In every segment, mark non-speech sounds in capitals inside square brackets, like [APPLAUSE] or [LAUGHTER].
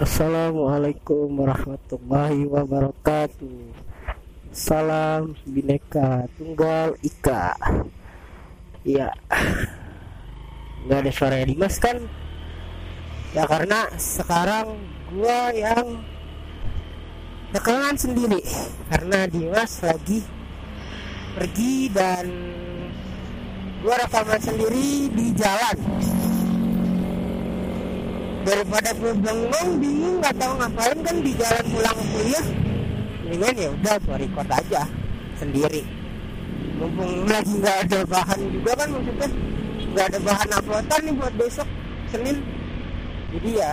Assalamualaikum warahmatullahi wabarakatuh. Salam Bineka Tunggal Ika. Ya. Gak ada suara Dimas kan? Ya karena sekarang gua yang Rekaman sendiri. Karena Dimas lagi Pergi dan Gua rekaman sendiri di jalan daripada gue bengong bingung nggak tahu ngapain kan di jalan pulang kuliah. Mendingan ya udah gue record aja sendiri. Mumpung lagi nggak ada bahan juga kan maksudnya. Nggak ada bahan uploadan nih buat besok Senin. Jadi ya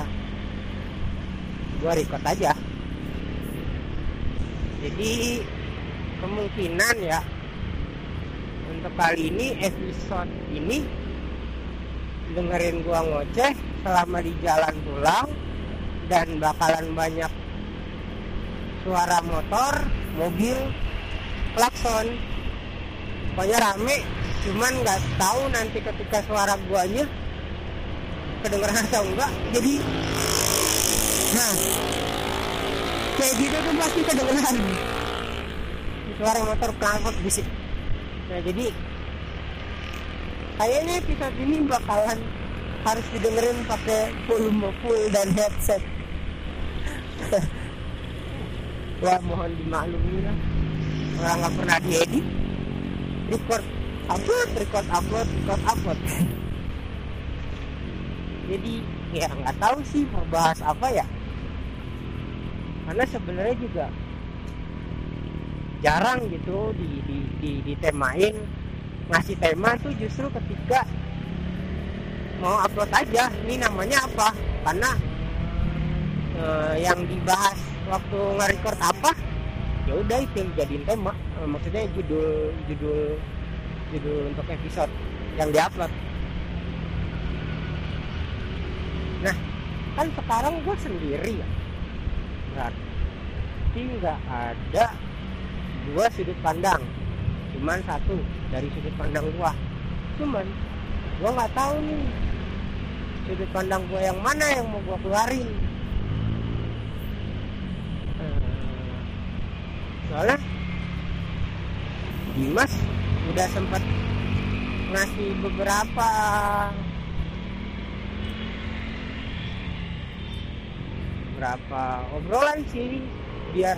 gue record aja. Jadi kemungkinan ya untuk kali ini episode ini dengerin gua ngoceh selama di jalan pulang dan bakalan banyak suara motor, mobil, klakson. Pokoknya rame, cuman nggak tahu nanti ketika suara guanya kedengeran atau enggak. Jadi, nah, kayak gitu tuh pasti kedengeran. Suara motor klakson bisik. Nah, jadi kayaknya episode ini bakalan harus didengerin pakai full full dan headset. Ya mohon dimaklumi lah. Orang nggak pernah diedit. Record upload record upload record upload. Jadi ya nggak tahu sih mau bahas apa ya. Karena sebenarnya juga jarang gitu di, di, di, ditemain. Ngasih tema tuh justru ketika mau upload aja. Ini namanya apa? Karena eh, yang dibahas waktu nge-record apa ya udah itu yang jadiin tema. Eh, maksudnya judul judul judul untuk episode yang diupload. Nah kan sekarang gue sendiri ya. Berarti nggak ada dua sudut pandang. Cuman satu dari sudut pandang gua. Cuman gua nggak tahu nih sudut pandang gua yang mana yang mau gua keluarin? Eh, soalnya Dimas udah sempat ngasih beberapa berapa obrolan sih biar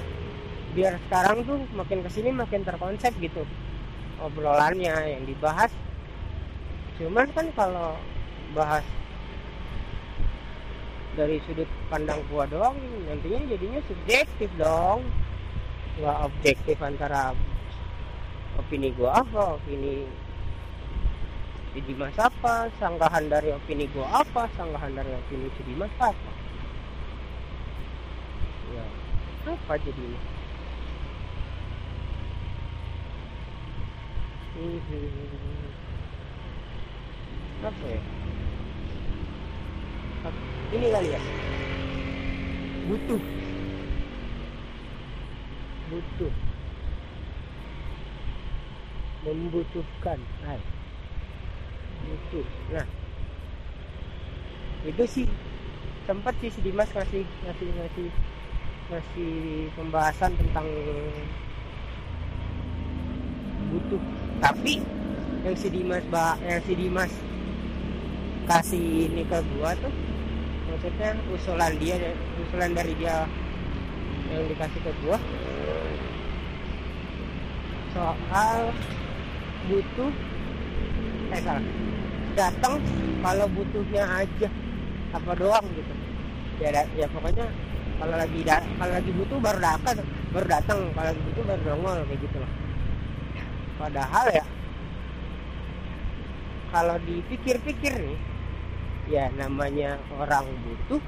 biar sekarang tuh makin ke sini makin terkonsep gitu obrolannya yang dibahas. Cuman kan kalau bahas dari sudut pandang gua doang nantinya jadinya subjektif dong. Nggak objektif antara opini gua apa opini si Dimas apa sanggahan dari opini gua apa sanggahan dari opini si Dimas apa ya apa jadinya? Mhm. apa ya? Ap- ini kali ya? Butuh. Butuh. Membutuhkan. Hai. butuh. Nah. Itu sih. Sempat sih si Dimas ngasih ngasih ngasih ngasih pembahasan tentang butuh. Tapi yang si Dimas ba yang si Dimas kasih ini ke gua tuh maksudnya usulan dia usulan dari dia yang dikasih ke gua. Soal butuh eh salah. Datang kalau butuhnya aja apa doang gitu. Ya ya pokoknya kalau lagi da- kalau lagi butuh baru datang baru datang. Kalau lagi butuh baru nongol kayak gitu lah. Padahal ya kalau dipikir-pikir nih ya namanya orang butuh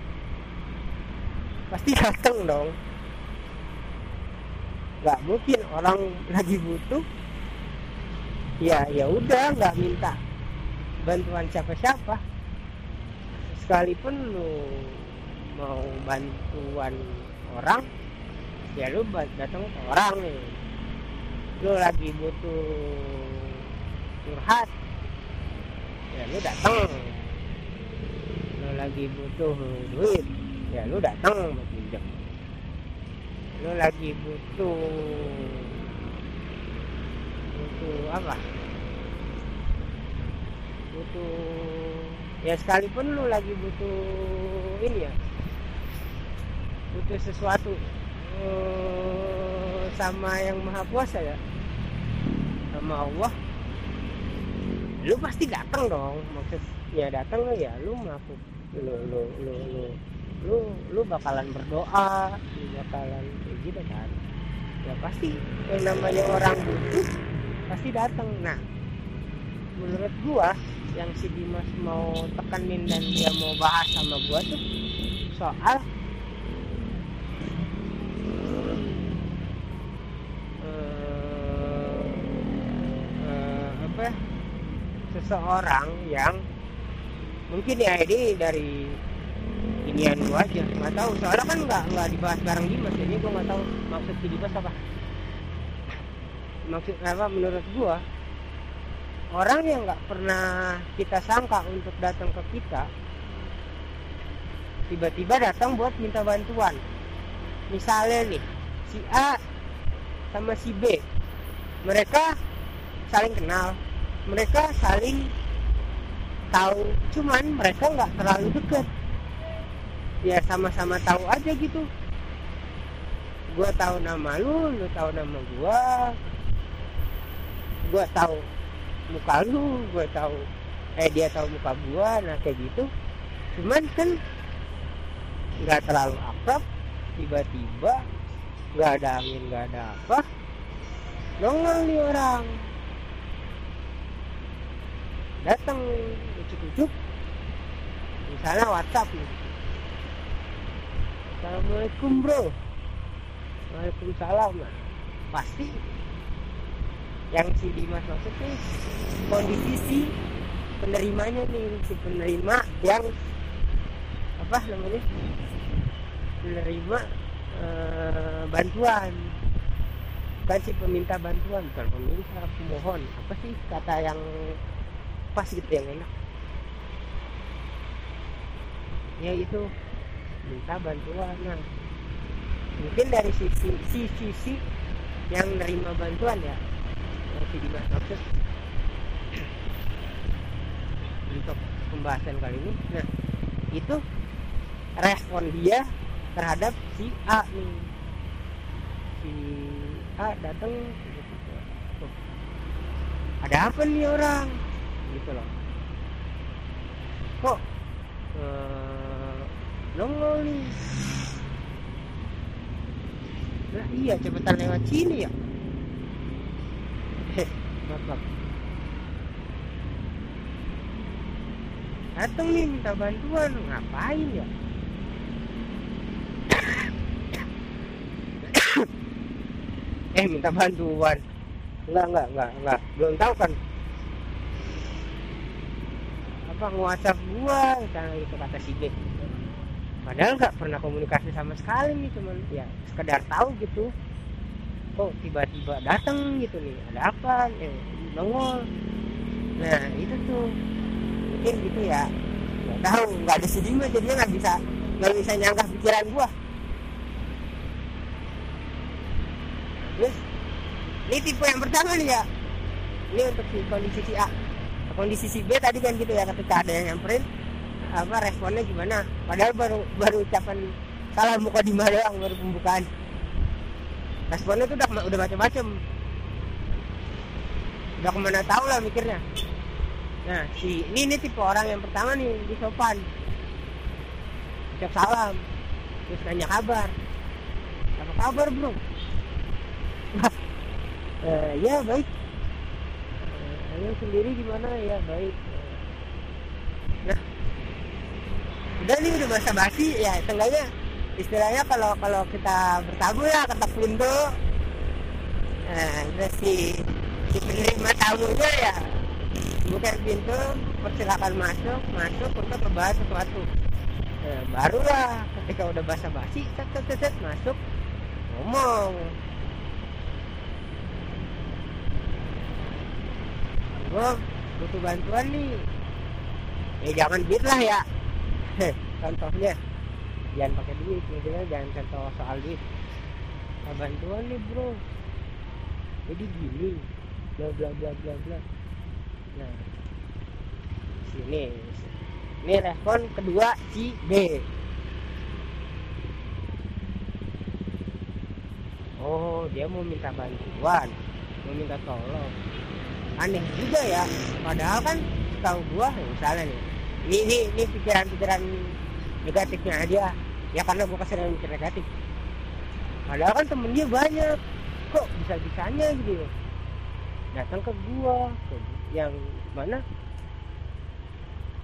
pasti datang dong. Nggak mungkin orang lagi butuh. Ya ya udah nggak minta bantuan siapa-siapa. Sekalipun lu mau bantuan orang ya lu datang ke orang nih. Lu lagi butuh curhat ya lu datang lagi butuh duit ya lu datang mau pinjam lu lagi butuh butuh apa? Butuh ya sekalipun lu lagi butuh ini ya butuh sesuatu uh, sama yang maha kuasa ya sama Allah lu pasti datang dong maksudnya datang ya lu melakukan lu lu lu lu. Lu lu bakalan berdoa lu bakalan kayak gitu kan. Ya pasti yang namanya orang butuh pasti datang nah menurut gua yang si Dimas mau tekanin dan dia mau bahas sama gua tuh soal seseorang yang mungkin ya ini dari inian gua aja nggak tahu. Soalnya kan nggak nggak dibahas bareng Dimas jadi gua nggak tahu maksud si Dimas apa. Maksud apa menurut gua orang yang nggak pernah kita sangka untuk datang ke kita tiba-tiba datang buat minta bantuan. Misalnya nih si A sama si B mereka saling kenal mereka saling tahu cuman mereka nggak terlalu deket. Ya sama-sama tahu aja gitu. Gue tahu nama lu lu tahu nama gue gue tahu muka lu gue tahu eh dia tahu muka gue nah kayak gitu. Cuman kan nggak terlalu akrab tiba-tiba nggak ada angin nggak ada apa nongol nih orang. Datang ujuk-ujuk misalnya WhatsApp nih Assalamualaikum bro. Waalaikumsalam pasti yang si Dimas maksud nih kondisi si penerimanya nih si penerima yang apa namanya penerima eh, bantuan. Bukan si peminta bantuan bukan peminta pemohon apa sih kata yang pas gitu yang enak ya itu minta bantuan nah mungkin dari sisi si sisi yang nerima bantuan ya. Si Dimas maksud untuk pembahasan kali ini. Nah itu respon dia terhadap si A nih. Si A datang ada apa nih orang? Gitu loh. Kok uh, nih nah iya cepetan lewat sini ya? Maaf datang nih minta bantuan. Ngapain ya? [COUGHS] Eh minta bantuan. Enggak enggak enggak enggak. Belum tahu kan? Apa nguasap gua? Misalnya itu kata si B padahal nggak pernah komunikasi sama sekali nih cuman ya sekedar tahu gitu. Kok tiba-tiba datang gitu nih ada apa? Eh, nongol. Nah itu tuh. Mungkin gitu ya. Nggak tahu nggak ada sedih jadinya nggak bisa nggak bisa nyangka pikiran gua. Terus ini tipe yang pertama nih ya. Ini untuk si kondisi si A. Kondisi si B tadi kan gitu ya ketika ada yang nyamperin apa responnya gimana padahal baru baru ucapan salam muka di mana doang baru pembukaan. Responnya tuh udah udah macam-macam udah ke mana tahu lah mikirnya. Nah si ini ini tipe orang yang pertama nih di sopan. Ucap salam terus nanya kabar. Apa kabar bro? Uh, [LAUGHS] ya baik. Kalian sendiri gimana? Ya baik nah udah nih udah masa basi ya setengahnya istilahnya kalau kalau kita bertamu ya ketok pintu nah si si penerima tamunya ya buka pintu persilakan masuk masuk untuk membahas sesuatu. Nah, barulah ketika udah basa basi set set set masuk ngomong. Gue butuh bantuan nih. Ya jangan beat lah ya [LAUGHS] contohnya jangan pakai duit intinya jangan contoh soal duit. Nah, bantuan nih bro. Jadi gini bla bla bla bla bla. Nah sini ini respon kedua si B. Oh dia mau minta bantuan mau minta tolong. Aneh juga ya padahal kan tahu gua misalnya nih ini ini, ini pikiran-pikiran negatifnya dia. Ya karena gua kasih mikir negatif. Padahal kan temen dia banyak. Kok bisa bisanya gitu datang ke gua yang mana?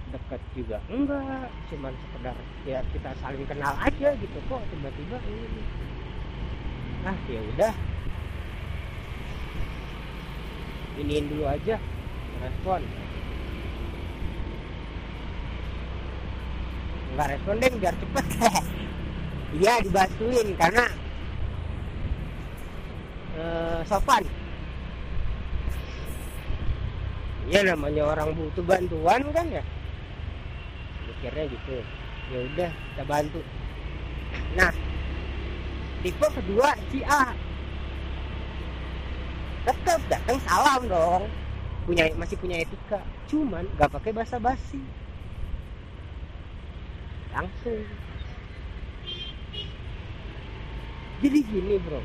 Dekat juga enggak. Cuman sekedar ya kita saling kenal aja gitu. Kok tiba-tiba ini? Ah ya udah. Iniin dulu aja. Respon nggak respon deh biar cepet. [LAUGHS] Iya dibantuin karena uh, sopan. Iya namanya orang butuh bantuan kan ya? Mikirnya gitu. Ya udah kita bantu. Nah tipe kedua si A. Tetap datang salam dong. Punya masih punya etika. Cuman gak pakai basa basi langsung. Jadi gini bro.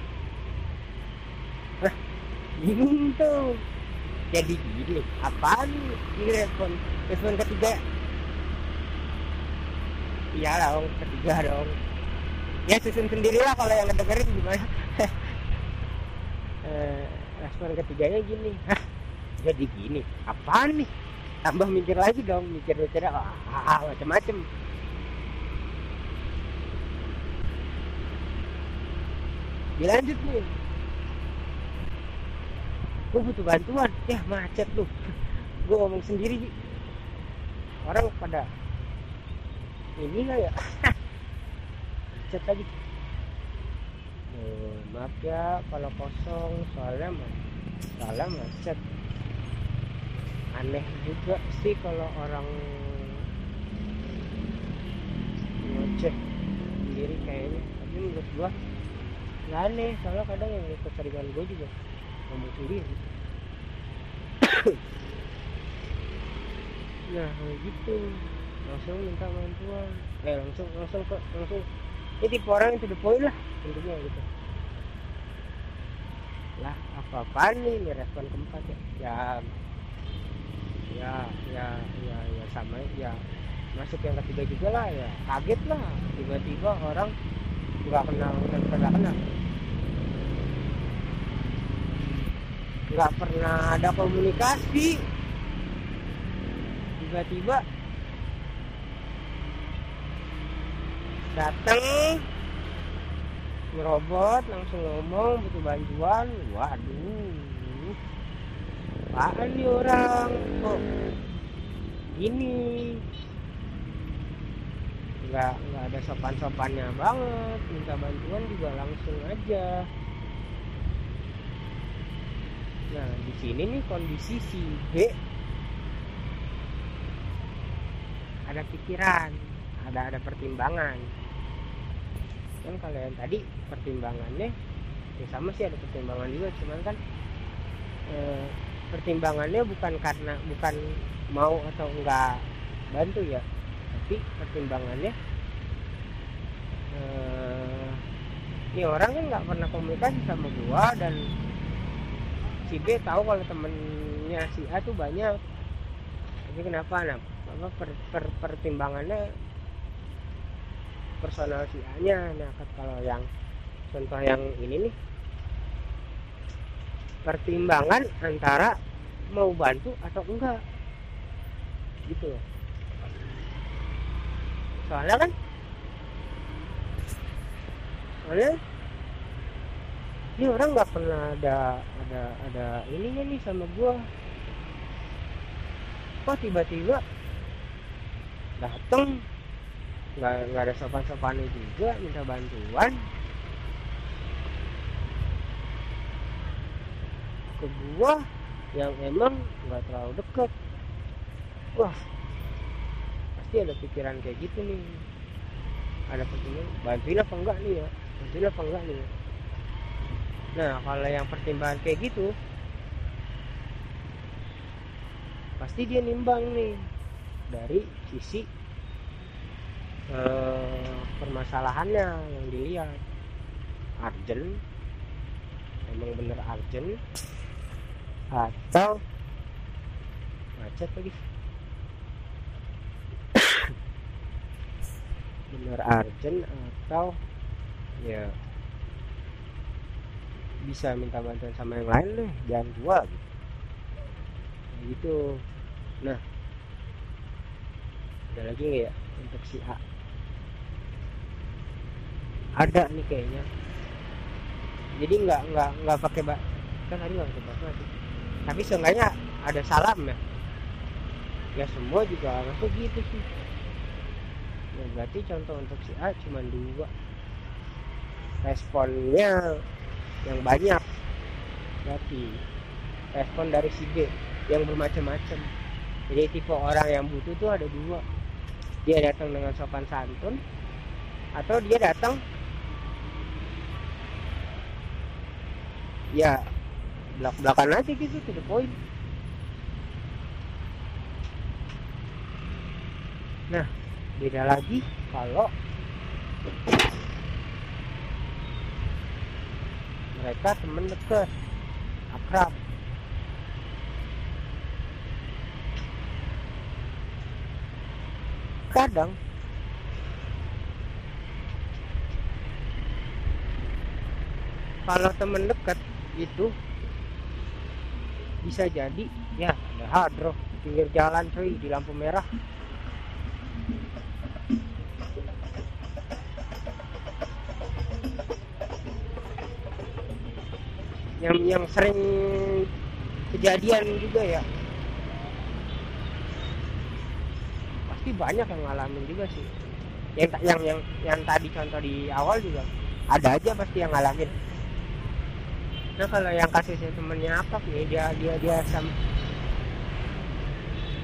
Bingung tuh jadi gini apaan ini respon respon ketiga? Iya dong ketiga dong. Ya susun sendirilah kalau yang ngedengerin gimana. [LAUGHS] Eh, respon ketiganya gini. Hah, jadi gini apaan nih? Tambah mikir lagi dong mikir-mikir ah, macam-macam dilanjut nih gue butuh bantuan. Ya macet lu gue ngomong sendiri orang pada ini lah ya? [LAUGHS] Macet lagi. Oh, maaf ya kalau kosong. Soalnya soalnya macet. Aneh juga sih kalau orang ngoceh sendiri kayaknya. Tapi menurut gua nggak aneh soalnya kadang yang ikut seringan gue juga sendiri nah gitu langsung minta bantuan. Eh langsung langsung ke langsung. Ini tipe orang yang to the point lah intinya gitu. Lah apa apa nih? Ini respon keempat ya. Ya ya ya ya, ya sama ya. Masuk yang ketiga juga lah ya. Kaget lah tiba-tiba orang nggak kenal pernah kenal. Nggak pernah ada komunikasi. Tiba-tiba datang ngerobot langsung ngomong butuh bantuan. Waduh apaan orang? Kok gini nggak nggak ada sopan sopannya banget. Minta bantuan juga langsung aja. Nah di sini nih kondisi si B. Ada pikiran ada ada pertimbangan. Kan kalau yang tadi pertimbangannya ya sama sih ada pertimbangan juga cuman kan e, pertimbangannya bukan karena bukan mau atau enggak bantu ya tapi pertimbangannya e, ini orang kan nggak pernah komunikasi sama gua dan si B tahu kalau temennya si A tuh banyak. Tapi kenapa? Nah apa per, per, pertimbangannya personal si A nya nah kalau yang contoh yang ini nih. Pertimbangan antara mau bantu atau enggak. Gitu loh soalnya kan soalnya ini orang nggak pernah ada ada ada ininya nih sama gua. Kok tiba-tiba dateng? Nggak nggak ada sopan sopannya juga minta bantuan. Ke gua yang emang nggak terlalu deket. Wah pasti ada pikiran kayak gitu nih. Ada pertimbangan bantuin apa enggak nih ya? Bantuin apa enggak nih ya? Nah kalau yang pertimbangan kayak gitu pasti dia nimbang nih dari sisi eh, permasalahannya yang dilihat. Urgent emang bener urgent atau macet lagi bener urgent atau ya bisa minta bantuan sama yang lain deh jangan gua gitu. Kayak gitu. Nah ada lagi nggak ya untuk si A? Ada nih kayaknya. Jadi nggak nggak nggak pakai bak kan tadi nggak pakai basmati tapi seenggaknya ada salam ya. Ya semua juga masuk gitu sih ya, berarti contoh untuk si A cuma dua. Responnya yang banyak. Berarti respon dari si B yang bermacam-macam. Jadi tipe orang yang butuh tuh ada dua. Dia datang dengan sopan santun atau dia datang ya belak belakan aja gitu to the point. Nah beda lagi kalau mereka temen deket akrab. Kadang kalau temen dekat itu bisa jadi ya ada hadro di pinggir jalan cuy di lampu merah yang yang sering kejadian juga ya. Pasti banyak yang ngalamin juga sih. Yang yang yang yang tadi contoh di awal juga ada aja pasti yang ngalamin. Nah kalau yang kasusnya temennya apa nih dia dia dia sam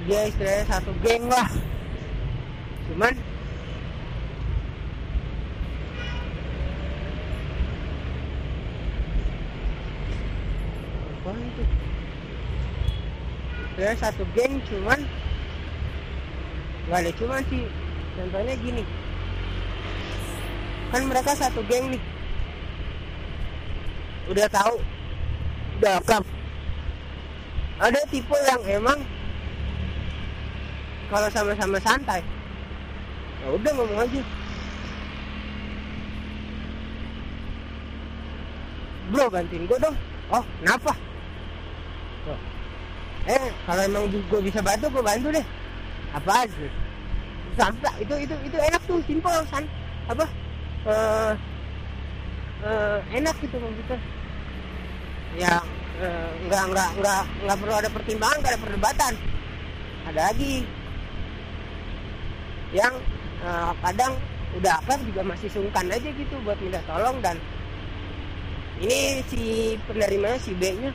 dia istilahnya satu geng lah. Cuman apa itu istilahnya satu geng cuman nggak ada cuman sih contohnya gini. Kan mereka satu geng nih. Udah tahu udah akrab ada tipe yang emang kalau sama-sama santai ya udah ngomong aja. Bro bantuin gue dong. Oh kenapa. Eh kalau emang gue bisa bantu gue bantu deh. Apa sih itu itu itu enak tuh simpel san. Apa? Eh eh, enak gitu maksudnya ya eh, nggak nggak nggak nggak perlu ada pertimbangan nggak ada perdebatan. Ada lagi. Yang eh, kadang udah akrab juga masih sungkan aja gitu buat minta tolong dan ini si penerimanya si B nya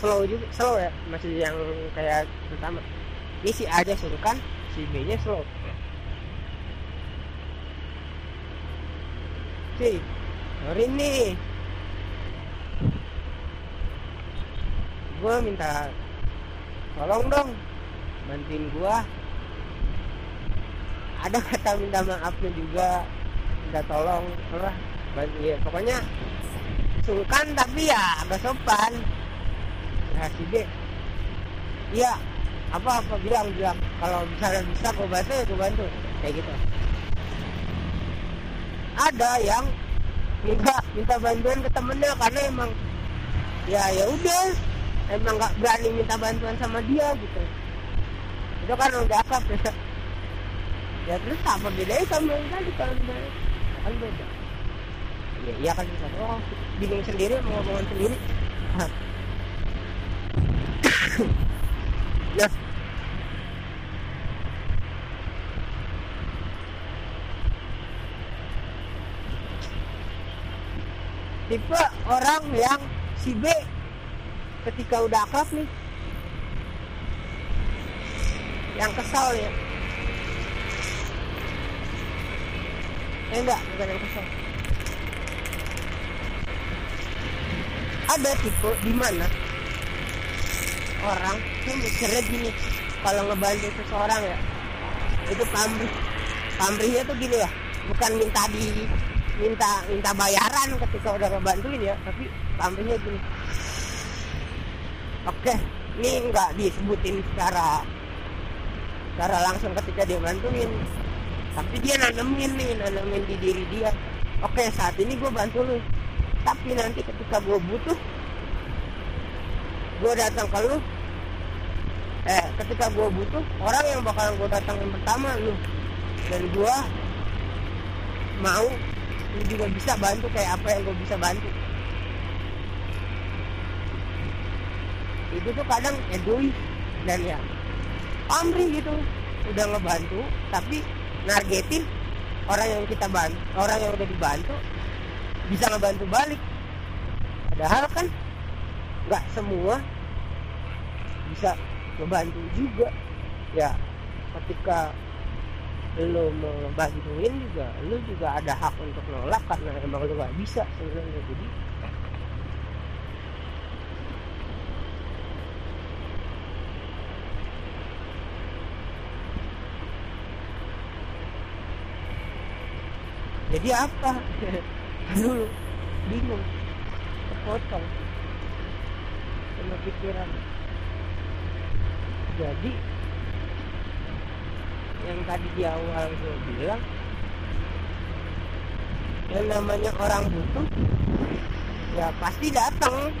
slow juga slow ya. Masih yang kayak pertama. Ini si A aja sungkan si B nya slow. Sih sorry nih. Gue minta tolong dong bantuin gue ada kata minta maafnya juga minta tolong apa bantu ya pokoknya sungkan tapi ya agak sopan B. Iya apa apa bilang bilang. Kalau misalnya bisa gue bantu ya gue bantu. Kayak gitu. Ada yang minta minta bantuan ke temennya karena emang ya ya udah. Emang nggak berani minta bantuan sama dia gitu. Itu kan udah akrab ya. Ya terus apa bedanya sama yang tadi kalau misalnya. Kan beda. Ya iya kan bisa oh bingung sendiri mau ngomongan sendiri tipe orang yang si B ketika udah akrab nih. Yang kesal ya. Eh enggak bukan yang kosong ada tipe di mana orang tuh mikirnya gini kalau ngebantu seseorang ya itu pamrih pamrihnya tuh gini ya bukan minta di minta minta bayaran ketika udah ngebantuin ya tapi pamrihnya gini. Oke ini nggak disebutin secara secara langsung ketika dia bantuin tapi dia nanemin nih nanemin di diri dia. Oke saat ini gue bantu lu tapi nanti ketika gue butuh gue datang ke lu eh ketika gue butuh orang yang bakalan gue datangin pertama lu. Dan gue mau lu juga bisa bantu kayak apa yang gue bisa bantu. Itu tuh kadang egois dan ya pamrih gitu. Udah ngebantu tapi nargetin orang yang kita bantu orang yang udah dibantu bisa ngebantu balik. Padahal kan nggak semua bisa ngebantu juga. Ya ketika lo mau ngebantuin juga lo juga ada hak untuk nolak karena emang lo nggak bisa sebenarnya. Jadi jadi apa? Dulu [LAUGHS] bingung. Kepotong sama pikiran. Jadi yang tadi di awal gue bilang yang namanya orang butuh ya pasti datang.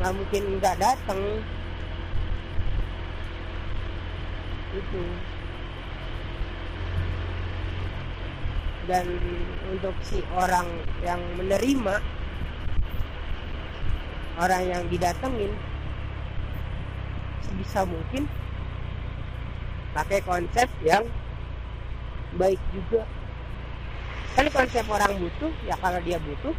Nggak mungkin nggak datang. Itu. Dan untuk si orang yang menerima orang yang didatengin sebisa mungkin pakai konsep yang baik juga. Kan konsep orang butuh ya kalau dia butuh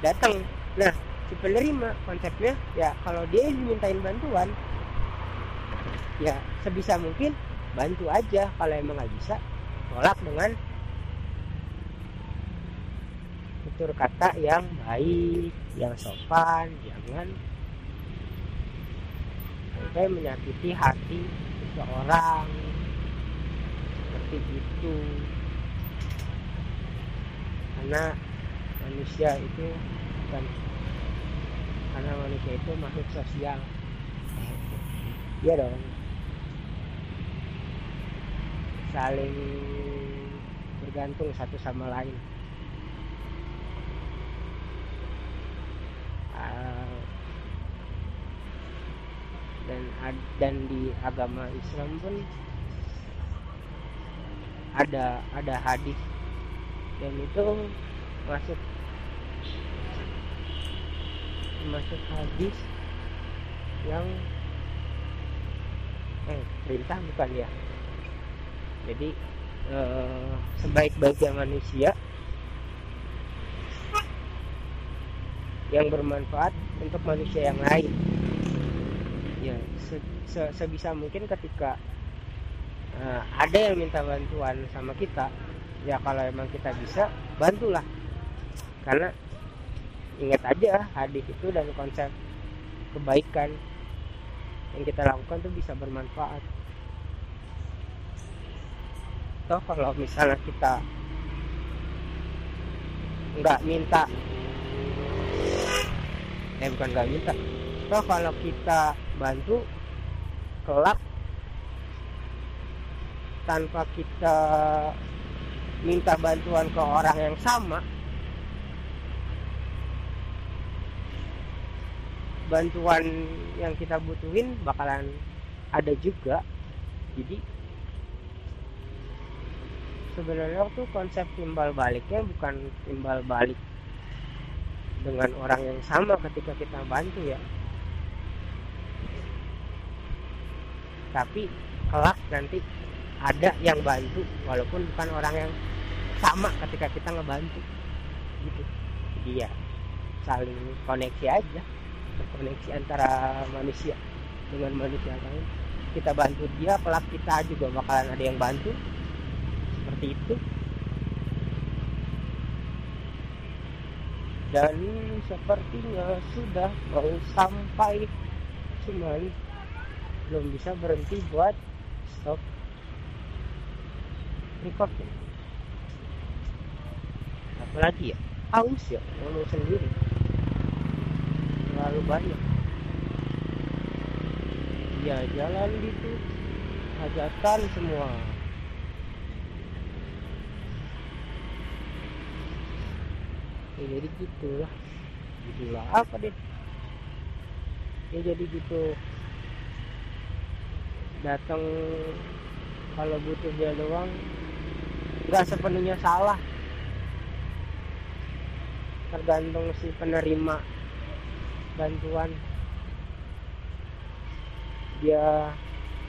datang nah si penerima konsepnya ya kalau dia dimintain bantuan ya sebisa mungkin bantu aja. Kalau emang nggak bisa tolak dengan tutur kata yang baik yang sopan jangan sampai menyakiti hati seseorang. Seperti itu. Karena manusia itu bukan karena manusia itu makhluk sosial. Iya dong. Saling bergantung satu sama lain dan dan di agama Islam pun ada ada hadis. Dan itu masuk masuk hadis yang eh perintah bukan ya? Jadi eh, sebaik-baiknya manusia yang bermanfaat untuk manusia yang lain ya se, se, sebisa mungkin ketika uh, ada yang minta bantuan sama kita ya kalau emang kita bisa bantulah. Karena ingat aja hadis itu dan konsep kebaikan yang kita lakukan tuh bisa bermanfaat. Toh kalau misalnya kita nggak minta eh bukan nggak minta toh kalau kita bantu kelak tanpa kita minta bantuan ke orang yang sama. Bantuan yang kita butuhin bakalan ada juga. Jadi sebenarnya tuh konsep timbal baliknya bukan timbal balik dengan orang yang sama ketika kita bantu ya tapi kelak nanti ada yang bantu walaupun bukan orang yang sama ketika kita ngebantu. Gitu. Jadi ya saling koneksi aja. Koneksi antara manusia dengan manusia lain. Kita bantu dia kelak kita juga bakalan ada yang bantu. Seperti seperti itu. Dan sepertinya sudah mau sampai cuman belum bisa berhenti buat stop recording apalagi ya? Haus ya ngomong sendiri. Terlalu banyak. Ya jalan gitu. Hajatan semua. Ya jadi gitulah. Gitulah. Apa deh ya jadi gitu datang kalau butuh dia doang nggak sepenuhnya salah. Tergantung si penerima bantuan. Dia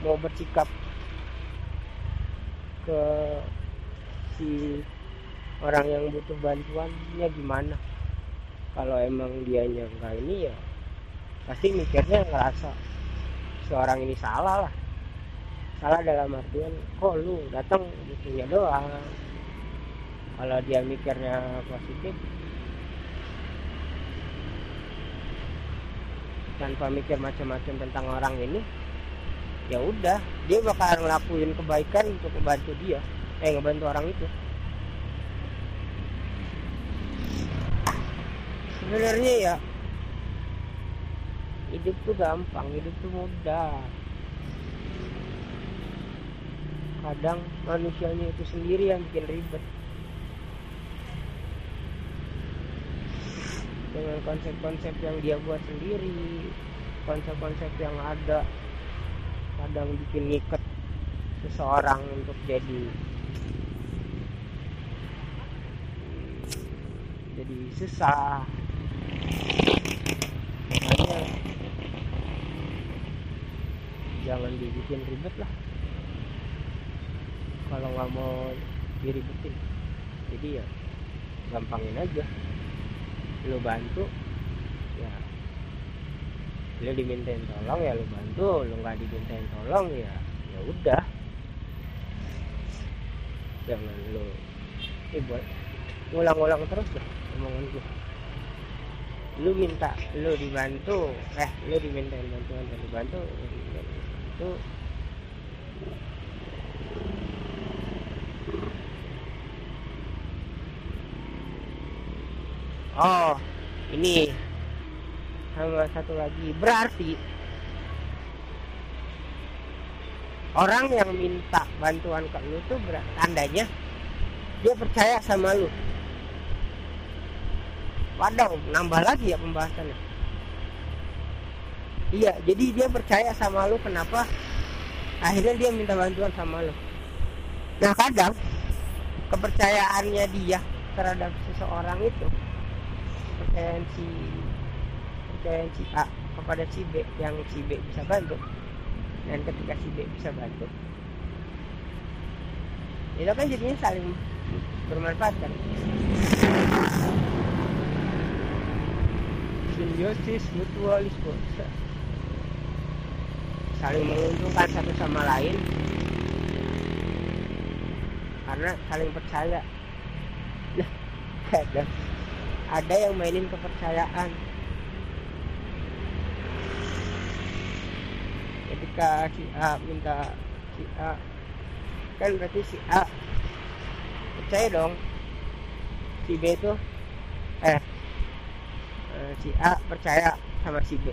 mau bersikap ke si orang yang butuh bantuannya gimana. Kalau emang dianya enggak ini ya pasti mikirnya ngerasa seorang ini salah lah salah dalam artian kok lu datang butuhnya doang? Kalau dia mikirnya positif tanpa mikir macam-macam tentang orang ini ya udah dia bakal ngelakuin kebaikan untuk membantu dia eh ngebantu orang itu. Sebenarnya ya hidup tuh gampang hidup tuh mudah kadang manusianya itu sendiri yang bikin ribet. Dengan konsep-konsep yang dia buat sendiri konsep-konsep yang ada kadang bikin ngikat seseorang untuk jadi jadi susah. Jangan dibikin ribet lah kalau nggak mau diribetin jadi ya gampangin aja. Lu bantu ya. Lu dimintain tolong ya lu bantu. Lu nggak dimintain tolong ya ya udah. Jangan lu eh buat ngulang-ngulang terus lah omongan gue lu minta lu dibantu. Eh lu dimintain bantuan dan dibantu itu oh ini sama satu lagi berarti orang yang minta bantuan ke lu tuh tandanya dia percaya sama lu Waduh, nambah lagi ya pembahasannya. Iya, jadi dia percaya sama lu kenapa akhirnya dia minta bantuan sama lu. Nah kadang kepercayaannya dia terhadap seseorang itu kepercayaan si kepercayaan si A kepada si B yang si B bisa bantu. Dan ketika si B bisa bantu itu kan jadinya saling bermanfaat kan? Simbiosis mutualisme. Saling menguntungkan satu sama lain. Karena saling percaya. [LAUGHS] Nah ada yang mainin kepercayaan. Ketika si A minta si A. Kan berarti si A. Percaya dong. Si B itu eh si A percaya sama si B.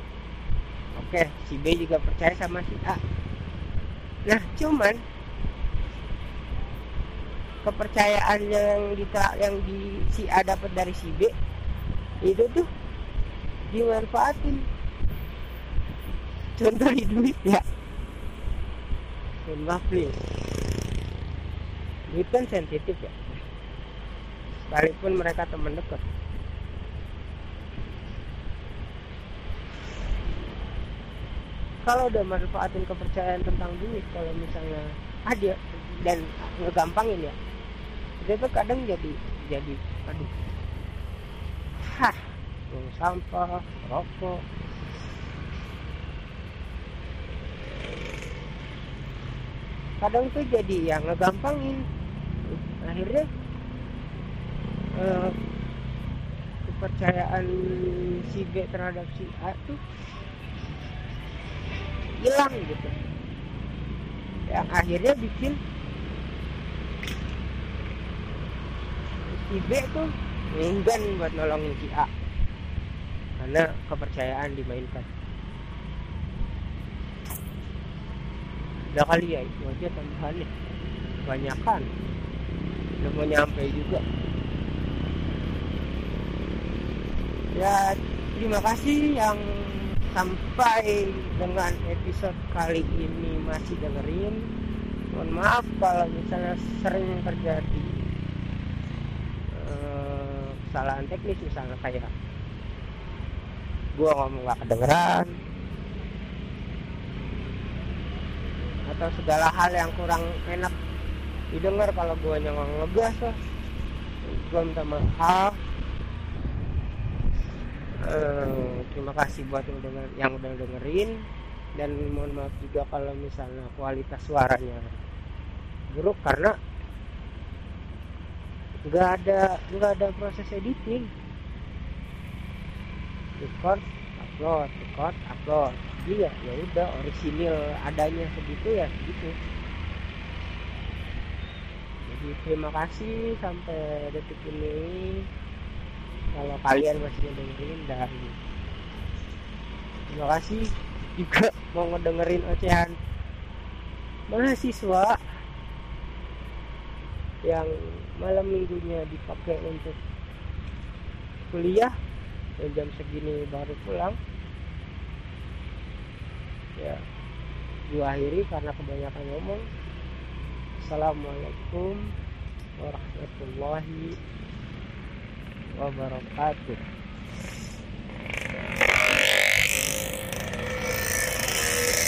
Oke si B juga percaya sama si A. Nah cuman kepercayaan yang di yang di si A dapat dari si B itu tuh dimanfaatin. Contoh di duit ya. Maaf please duit kan sensitif ya. Sekalipun mereka teman dekat. Kalau udah manfaatin kepercayaan tentang duit kalau misalnya ada dan ngegampangin ya itu kadang jadi jadi aduh hah sampah rokok. Kadang tuh jadi yang ngegampangin. Akhirnya uh, kepercayaan si B terhadap si A tuh hilang gitu. Yang akhirnya bikin si B tuh enggan buat nolongin si A. Karena kepercayaan dimainkan. Udah kali ya itu aja tambahannya. Banyakan udah mau nyampe juga. Ya terima kasih yang sampai dengan episode kali ini masih dengerin. Mohon maaf kalau misalnya sering terjadi kesalahan teknis misalnya kayak gua ngomong gak kedengeran atau segala hal yang kurang enak didengar kalau gua nyangka ngegas lah gua minta maaf. Uh, terima kasih buat yang, denger, yang udah dengerin. Dan mohon maaf juga kalau misalnya kualitas suaranya buruk karena nggak ada nggak ada proses editing. Record upload record upload. Jadi ya ya udah orisinil adanya segitu ya segitu. Jadi terima kasih sampai detik ini. Kalau kalian masih dengerin dan terima kasih juga mau ngedengerin ocehan mahasiswa yang malam minggunya dipakai untuk kuliah. Dan jam segini baru pulang. Ya gua akhiri karena kebanyakan ngomong. Assalamualaikum warahmatullahi wabarakatuh